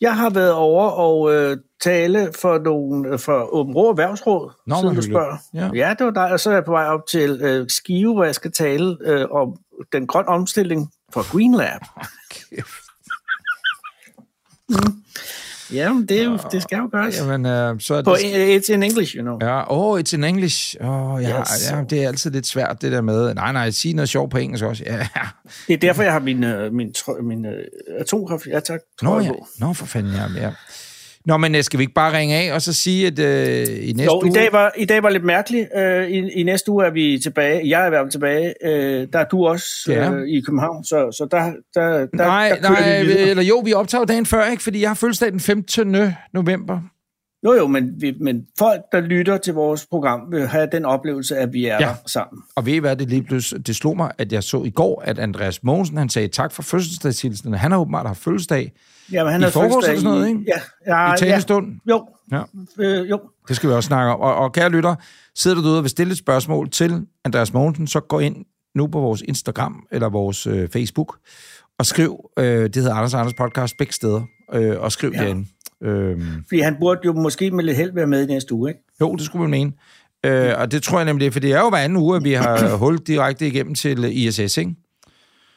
Jeg har været over og øh, tale for, nogle, for Åben Rå Erhvervsråd, Nå, siden du spørger. Ja. ja, det var dig. Og så er jeg på vej op til øh, Skive, hvor jeg skal tale øh, om den grønne omstilling for Green Lab. Mm. Ja, det, er jo, det skal jo gøres. Jamen, øh, så er På, det... it's in English, you know. Ja, oh, it's in English. Oh, ja, Yes. ja, det er altid lidt svært, det der med... Nej, nej, sig noget sjovt på engelsk også. Ja. Det er derfor, jeg har min, øh, min, trø- min øh, atomkraft. Ja, tak. Nå, ja. Nå, for fanden, ja. ja. Nå, men øh, skal vi ikke bare ringe af og så sige, at øh, i næste Jo, uge... i dag, var, i dag var lidt mærkeligt. Øh, i, I næste uge er vi tilbage. Jeg er i hvert fald tilbage. Øh, der er du også Ja. øh, i København, så, så der, der, der, Nej, der nej, vi videre. eller jo, vi optager dagen før, ikke? Fordi jeg har fødselsdag den 15. november. Jo, jo, men, vi, men folk, der lytter til vores program, vil have den oplevelse, at vi er Ja. der sammen. Og ved I hvad, det lige pludselig, det slog mig, at jeg så i går, at Andreas Mogensen, han sagde tak for fødselsdagshilsen. Han har åbenbart haft fødselsdag Jamen, han I har forgårs fødselsdag eller sådan noget, ikke? Ja, ja, i talestund. Ja, jo, Ja. øh, jo. Det skal vi også snakke om. Og, og kære lytter, sidder du derude og vil stille et spørgsmål til Andreas Mogensen, så gå ind nu på vores Instagram eller vores øh, Facebook og skriv, øh, det hedder Anders Anders Podcast, begge steder, øh, og skriv ja. Ja. derinde. Øh, Fordi han burde jo måske med lidt held være med i næste uge, ikke? jo, det skulle man mene. Øh, og det tror jeg nemlig, for det er jo hver anden uge, at vi har hul direkte igennem til ISS, ikke?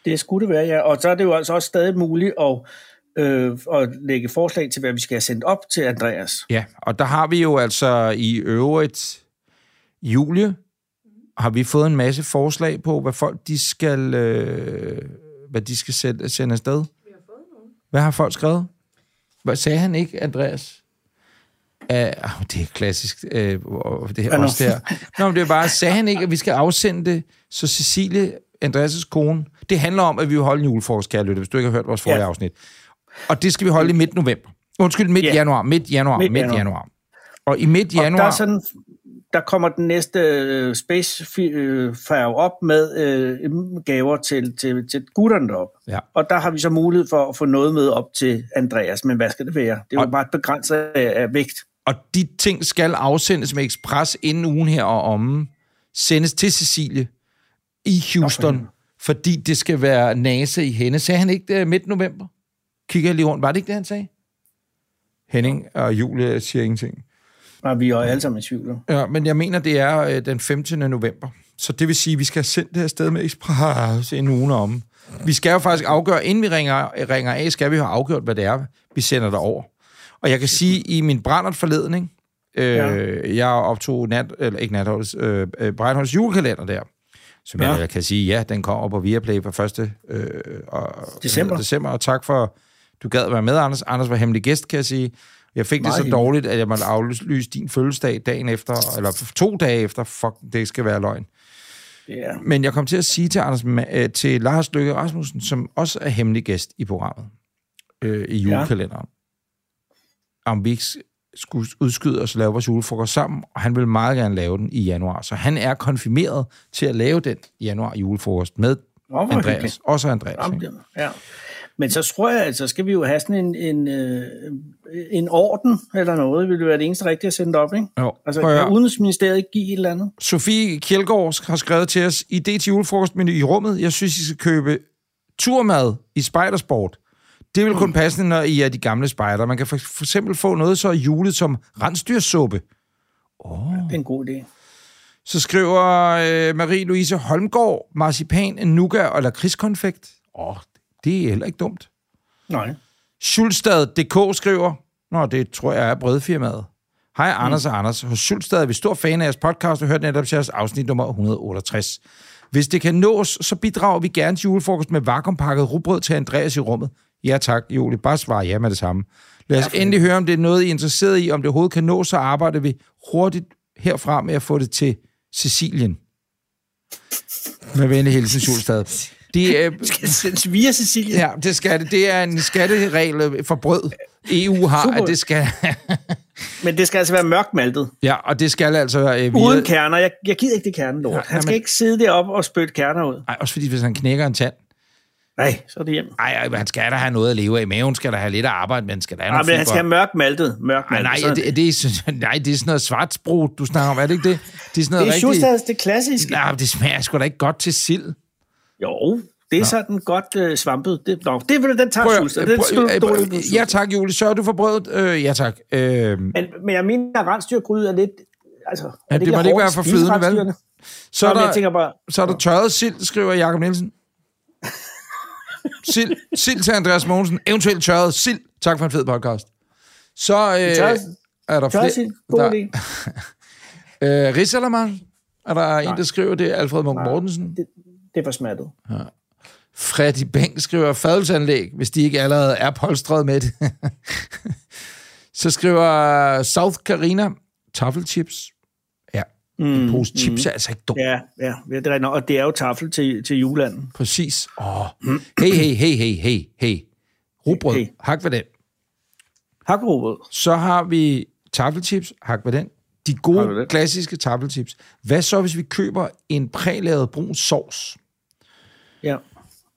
Det skulle det være, ja. Og så er det jo altså også stadig muligt at, øh, at lægge forslag til, hvad vi skal have sendt op til Andreas. Ja, og der har vi jo altså i øvrigt, Julie, har vi fået en masse forslag på, hvad folk de skal, øh, hvad de skal sende, sende afsted. Hvad har folk skrevet? Sagde han ikke, Andreas? Uh, det er klassisk. Uh, det er også der. Nå, men det er bare, sagde han ikke, at vi skal afsende det, så Cecilie, Andreas' kone, det handler om, at vi vil holde en julefrokost, kære lytte, hvis du ikke har hørt vores forrige Ja. afsnit. Og det skal vi holde i midt november. Undskyld, midt Ja. januar, midt januar, midt, Midt januar. januar. Og i midt Og januar... der, er sådan, der kommer den næste øh, space-færge op med øh, gaver til, til, til gutterne derop. Ja. Og der har vi så mulighed for at få noget med op til Andreas. Men hvad skal det være? Det er jo Og- bare et begrænset af, af vægt. Og de ting skal afsendes med ekspres inden ugen her og om. Sendes til Cecilie i Houston, helvede. fordi det skal være NASA i hende. Sagde han ikke det midt november? Kigger jeg lige rundt. Var det ikke det, han sagde? Henning og Julie siger ingenting. Og vi er alle sammen i tvivl. Ja, men jeg mener, det er øh, den 15. november. Så det vil sige, at vi skal have sendt det her sted med ekspres en uge om. Vi skal jo faktisk afgøre, inden vi ringer, ringer af, skal vi have afgjort, hvad det er, vi sender derover. Og jeg kan sige, i min brændert forleden, ikke? Øh, Ja. jeg optog nat, eller ikke natholds, øh, øh, Breinholds julekalender der, som ja. Jeg kan sige, ja, den kommer på Viaplay på 1. Øh, og, December. december. Og tak for, du gad være med, Anders. Anders var hemmelig gæst, kan jeg sige. Jeg fik det så dårligt, at jeg måtte aflyse din fødselsdag dagen efter, eller to dage efter. Fuck, det skal være løgn. Ja. Men jeg kom til at sige til, Anders, øh, til Lars Løkke Rasmussen, som også er hemmelig gæst i programmet, øh, i julekalenderen, om vi ikke skulle udskyde os og lave vores julefrokost sammen, og han vil meget gerne lave den i januar. Så han er konfirmeret til at lave den i januar julefrokost med hvor Andreas. hyggeligt. Også Andreas. Jamen, Ikke? Ja. Men så tror jeg, at så skal vi jo have sådan en, en, øh, en orden eller noget. Vil det være det eneste rigtige at sende op, ikke? Jo. Altså, Prøv kan. Udenrigsministeriet ikke give et eller andet? Sofie Kjeldgaard har skrevet til os, idé til julefrokostmenu i rummet. Jeg synes, I skal købe turmad i spejdersport. Det vil kun passe, når I er de gamle spejder. Man kan for, for eksempel få noget så julet som rensdyrsuppe. Det er en god idé. Så skriver øh, Marie-Louise Holmgaard, marcipan, nougat og lakridskonfekt. Åh, det er heller ikke dumt. Nej. Schulstad.dk skriver, Nå, det tror jeg er brødfirmaet. Hej, Anders og Anders. Hos Schulstad er vi stor fan af jeres podcast og hørt netop til jeres afsnit nummer 168. Hvis det kan nås, så bidrager vi gerne til julefrokost med vakuumpakket rugbrød til Andreas i rummet. Ja tak, Julie. Bare svar ja med det samme. Lad os endelig høre, om det er noget, I er interesseret i. Om det overhovedet kan nå, så arbejder vi hurtigt herfra med at få det til Sicilien. Med venlig hilsen, Julestad. Det er, Skal sendes via Sicilien? ja, det skal det. Det er en skatteregel for brød, EU har, Super. at det skal... Men det skal altså være mørkmaltet. ja, og det skal altså... Øh, via, Uden kerner. Jeg, jeg gider ikke det kernelort. Ja, Han skal jamen- ikke sidde deroppe og spytte kerner ud. Ej, også fordi, hvis han knækker en tand, Nej, så er det hjem. ej, ej, han skal da have noget at leve af. Maven skal da have lidt at arbejde, men skal der have Nej, noget men han skal have mørk maltet. Mørk Ej, maltet. nej, det, det, er, sådan- nej, det er sådan noget svartsbrud, du snakker om, er det ikke det? Det er sådan noget det er rigtig... Schustads, det klassiske. Nej, det smager sgu da ikke godt til sild. Jo, det er sådan godt øh, svampet. Det, nå, det vil den tager at- Den prøv, skal du øh, på. ja tak, Julie. Sørger du for brødet? Øh, ja tak. Øh, Men, men jeg mener, at rensdyrgryde er lidt... Altså, er det lidt må det ikke være for flydende, vel? så, Nå, er der, tænker bare... så er der tørret sild, skriver Jakob Nielsen. Sild, sild til Andreas Mogensen. Eventuelt tørret sild. Tak for en fed podcast. Så øh, er der flere... sild, god der-. Øh, Rigsalermang? Er der en, der skriver det? Alfred Munk Mortensen? Det, det for smattet. Freddy Beng skriver fadølsanlæg, hvis de ikke allerede er polstret med det. så skriver South Carina taffelchips. Mm, en pose chips er altså ikke dumt. Ja, ja, det er. Og det er jo tafel til, til julanden. Præcis. Åh. Hey, hey, hey, hey, hey, hey. Rugbrød, Hey. hak ved den. Hakkerobet. Så har vi taffelchips, hak ved den. De Hak gode, klassiske taffelchips. Hvad så, hvis vi køber en prælavet brun sovs? Ja.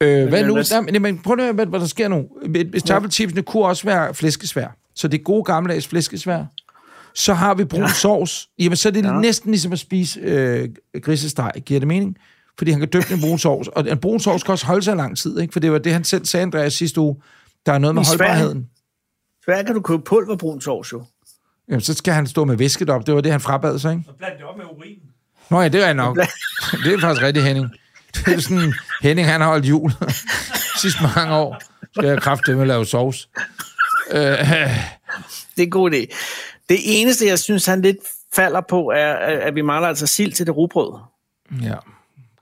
Øh, hvad nu? Nej, men, prøv at høre, hvad, hvad der sker nu. Hvis taffelchipsene kunne også være flæskesvær. Så det er gode gammeldags flæskesvær. Så har vi brun ja. sovs. Jamen, så er det ja. Næsten ligesom at spise øh, grisesteg. Giver det mening? Fordi han kan døbe den i brun sovs. Og en brun sovs kan også holde sig lang tid, ikke? For det var det, han selv sagde, Andreas, sidste uge. Der er noget med I Sverige? holdbarheden. Hvad kan du købe pulverbrun sovs jo? Jamen, så skal han stå med væsket op. Det var det, han frabad sig, ikke? Og bland det op med urin. Nå ja, det er nok. Det er faktisk rigtig Henning. Det er sådan, Henning han har holdt jul sidste mange år. Skal jeg kraftedeme med at lave sovs. Øh, Det er en god idé. Det eneste, jeg synes, han lidt falder på, er, at vi mangler altså sild til det rugbrød. ja.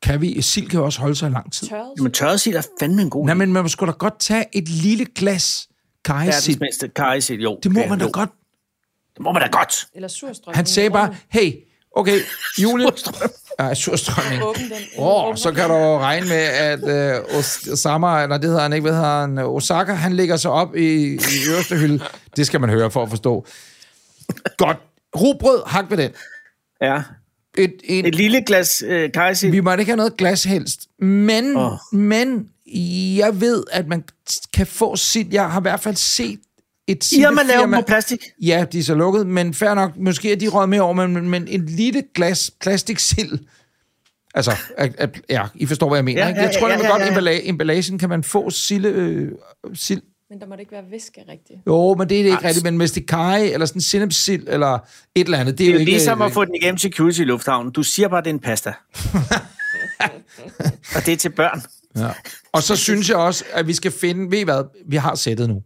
Kan vi, sild kan også holde sig i lang tid. Tørret. Jamen, tørret sild er fandme en god Nej, men man skulle da godt tage et lille glas Verdens kajsild. mindste kajsild, jo. Det må Ja, man da jo. godt. Det må man da godt. Eller surstrømning. Han sagde bare, hey, okay, Julie... Nej, surstrømning. Åbn den. Åh, oh, så kan du regne med, at øh, Osama, eller det hedder han ikke, hvad hedder han, Osaka, han lægger sig op i, i øverste hylde. Det skal man høre for at forstå. Godt. Rugbrød, hak ved den. Ja. Et, et, Et lille glas øh, kajsild. vi må ikke have noget glas helst. Men, oh. Men, jeg ved, at man kan få sit... Jeg har i hvert fald set et I har man lavet sildefirma- på plastik. Ja, de er så lukket, men fair nok, måske er de røget med over, men, men en lille glas plastiksild, altså, at, at, ja, I forstår, hvad jeg mener, Ja, ja, ikke? ja, Jeg tror, ja, ja, ja, godt ja. emballage, emballagen kan man få sille, øh, sild. Men der må det ikke være væske rigtigt. Jo, men det er det ikke rigtigt, men hvis det er kaj, eller sådan sennepsild, eller et eller andet, det er, Det er jo ikke... ligesom at få den igennem security i lufthavnen. Du siger bare, at det er en pasta. og det er til børn. Ja. Og så synes jeg også, at vi skal finde, ved I hvad, vi har sættet nu.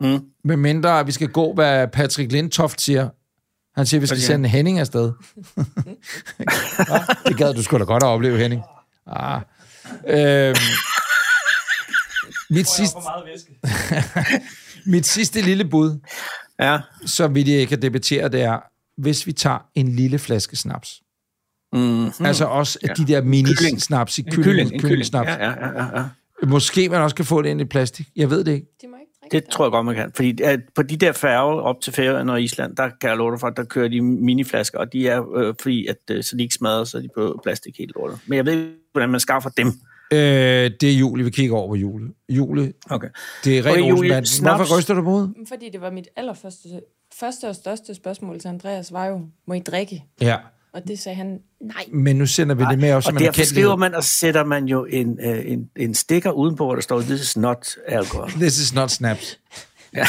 Mm. Med mindre, at vi skal gå, hvad Patrick Lindtoft siger. Han siger, at vi skal han? sende Henning afsted. Det gad du sgu da godt at opleve, Henning. Ah. Øhm, mit, sidste, for meget væske. mit sidste lille bud, Ja. som vi lige kan debattere, det er, hvis vi tager en lille flaske snaps. Mm. Altså også ja. de der mini-snaps i kylling, kylling, kylling. Ja, ja, ja, ja. Måske man også kan få det ind i plastik. Jeg ved det ikke. De må ikke drikke Det tror jeg godt, man kan. Fordi at på de der færger op til Færøerne og Island, der kan jeg love dig for, at der kører de miniflasker, og de er øh, fordi, at øh, så de ikke smadrer, så de på plastik helt lortet. Men jeg ved ikke, hvordan man skaffer dem. Øh, det er Julie, vi kigger over på Julie. Julie, Okay. det er rent snaps. Hvorfor ryster du på hovedet? Fordi det var mit allerførste første og største spørgsmål til Andreas, var jo, må I drikke? Ja, Og det sagde han, nej. men nu sender vi det med også Og derfor skriver erkendelighed. man, og sætter man jo en, øh, en, en stikker udenpå, hvor der står, this is not alcohol. This is not snaps. Ja.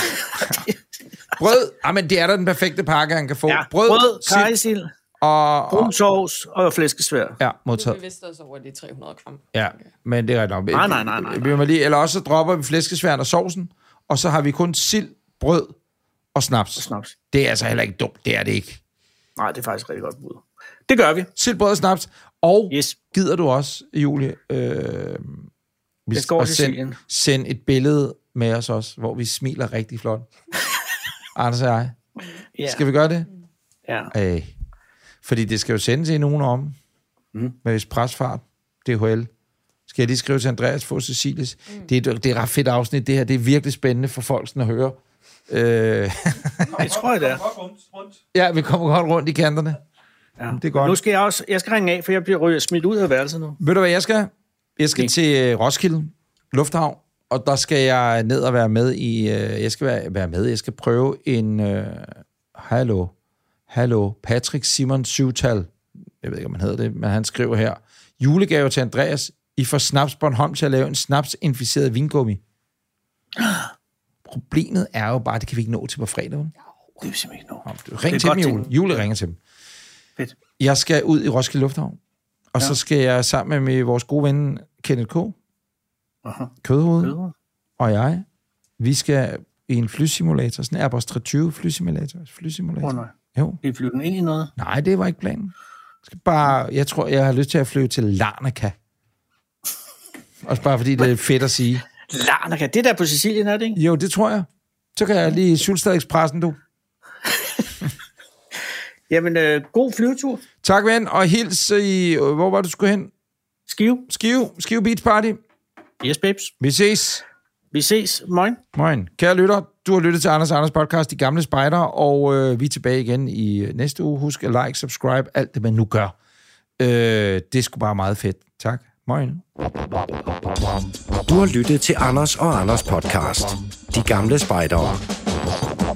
Brød, ah, men det er da den perfekte pakke, han kan få. ja. Brød, Brød sild kajsild, og, og, brun sovs og flæskesvær. Ja, modtaget. bevidste os over de 300 gram. Ja, men det er ret nok. Nej, nej, nej, nej, Vi må lige, eller også så dropper vi flæskesværen og sovsen, og så har vi kun sild, brød og snaps. Snaps. Det er altså heller ikke dumt, det er det ikke. Nej, det er faktisk rigtig godt bud. Det gør vi. Sild, brød og snaps. Og Yes. gider du også, Julie, øh, vi skal til send, et billede med os også, hvor vi smiler rigtig flot. Anders og jeg. Ja. Skal vi gøre det? ja. Øh. Fordi det skal jo sendes i nogen om. Mm. Med presfart. DHL. Skal jeg lige skrive til Andreas få Cecilis? Mm. Det, er, det er et ret fedt afsnit, det her. Det er virkelig spændende for folk sådan at høre. Øh, Det tror jeg, det er. Ja, vi kommer godt rundt i kanterne. Ja. Det er godt. Nu skal jeg også, jeg skal ringe af, for jeg bliver ryget smidt ud af værelset nu. Ved du, hvad jeg skal? Jeg skal Nej. til øh, Roskilde Lufthavn, og der skal jeg ned og være med i... Øh, jeg skal være, være med. Jeg skal prøve en... Øh, hallo. Hallo. Patrick Simon Syvtal. Jeg ved ikke, om han hedder det, men han skriver her. Julegave til Andreas. I får Snaps Bornholm til at lave en snapsinficeret vingummi. Problemet er jo bare, at det kan vi ikke nå til på fredag. Det er simpelthen ikke noget. Ring til dem, Jule. Jule ringer til dem. Fedt. Jeg skal ud i Roskilde Lufthavn, og ja. så skal jeg sammen med vores gode ven Kenneth K., Aha. Kødhoved, Bedre. og jeg, vi skal i en flysimulator, sådan en Airbus 320 flysimulator. flysimulator. Åh, nej. Jo. Vi flyver den ind i noget. Nej, det var ikke planen. Jeg skal bare, jeg tror, jeg har lyst til at flyve til Larnaca. Også bare fordi det er fedt at sige. Larnaca, det der på Sicilien er det, ikke? Jo, det tror jeg. Så kan jeg lige Sylstad Expressen, du. Jamen, øh, god flyvetur. Tak, ven, og hils i... Hvor var du skulle hen? Skive. Skive. Skive Beach Party. Yes, babes. Vi ses. Vi ses. Moin. Moin. Kære lytter, du har lyttet til Anders Anders podcast, De Gamle Spejder, og øh, vi er tilbage igen i øh, næste uge. Husk at like, subscribe, alt det, man nu gør. Øh, det er sgu bare meget fedt. Tak. Moin. Du har lyttet til Anders og Anders podcast. De gamle spejdere.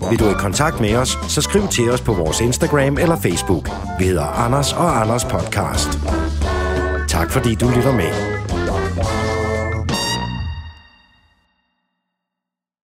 Vil du i kontakt med os, så skriv til os på vores Instagram eller Facebook. Vi hedder Anders og Anders podcast. Tak fordi du lytter med.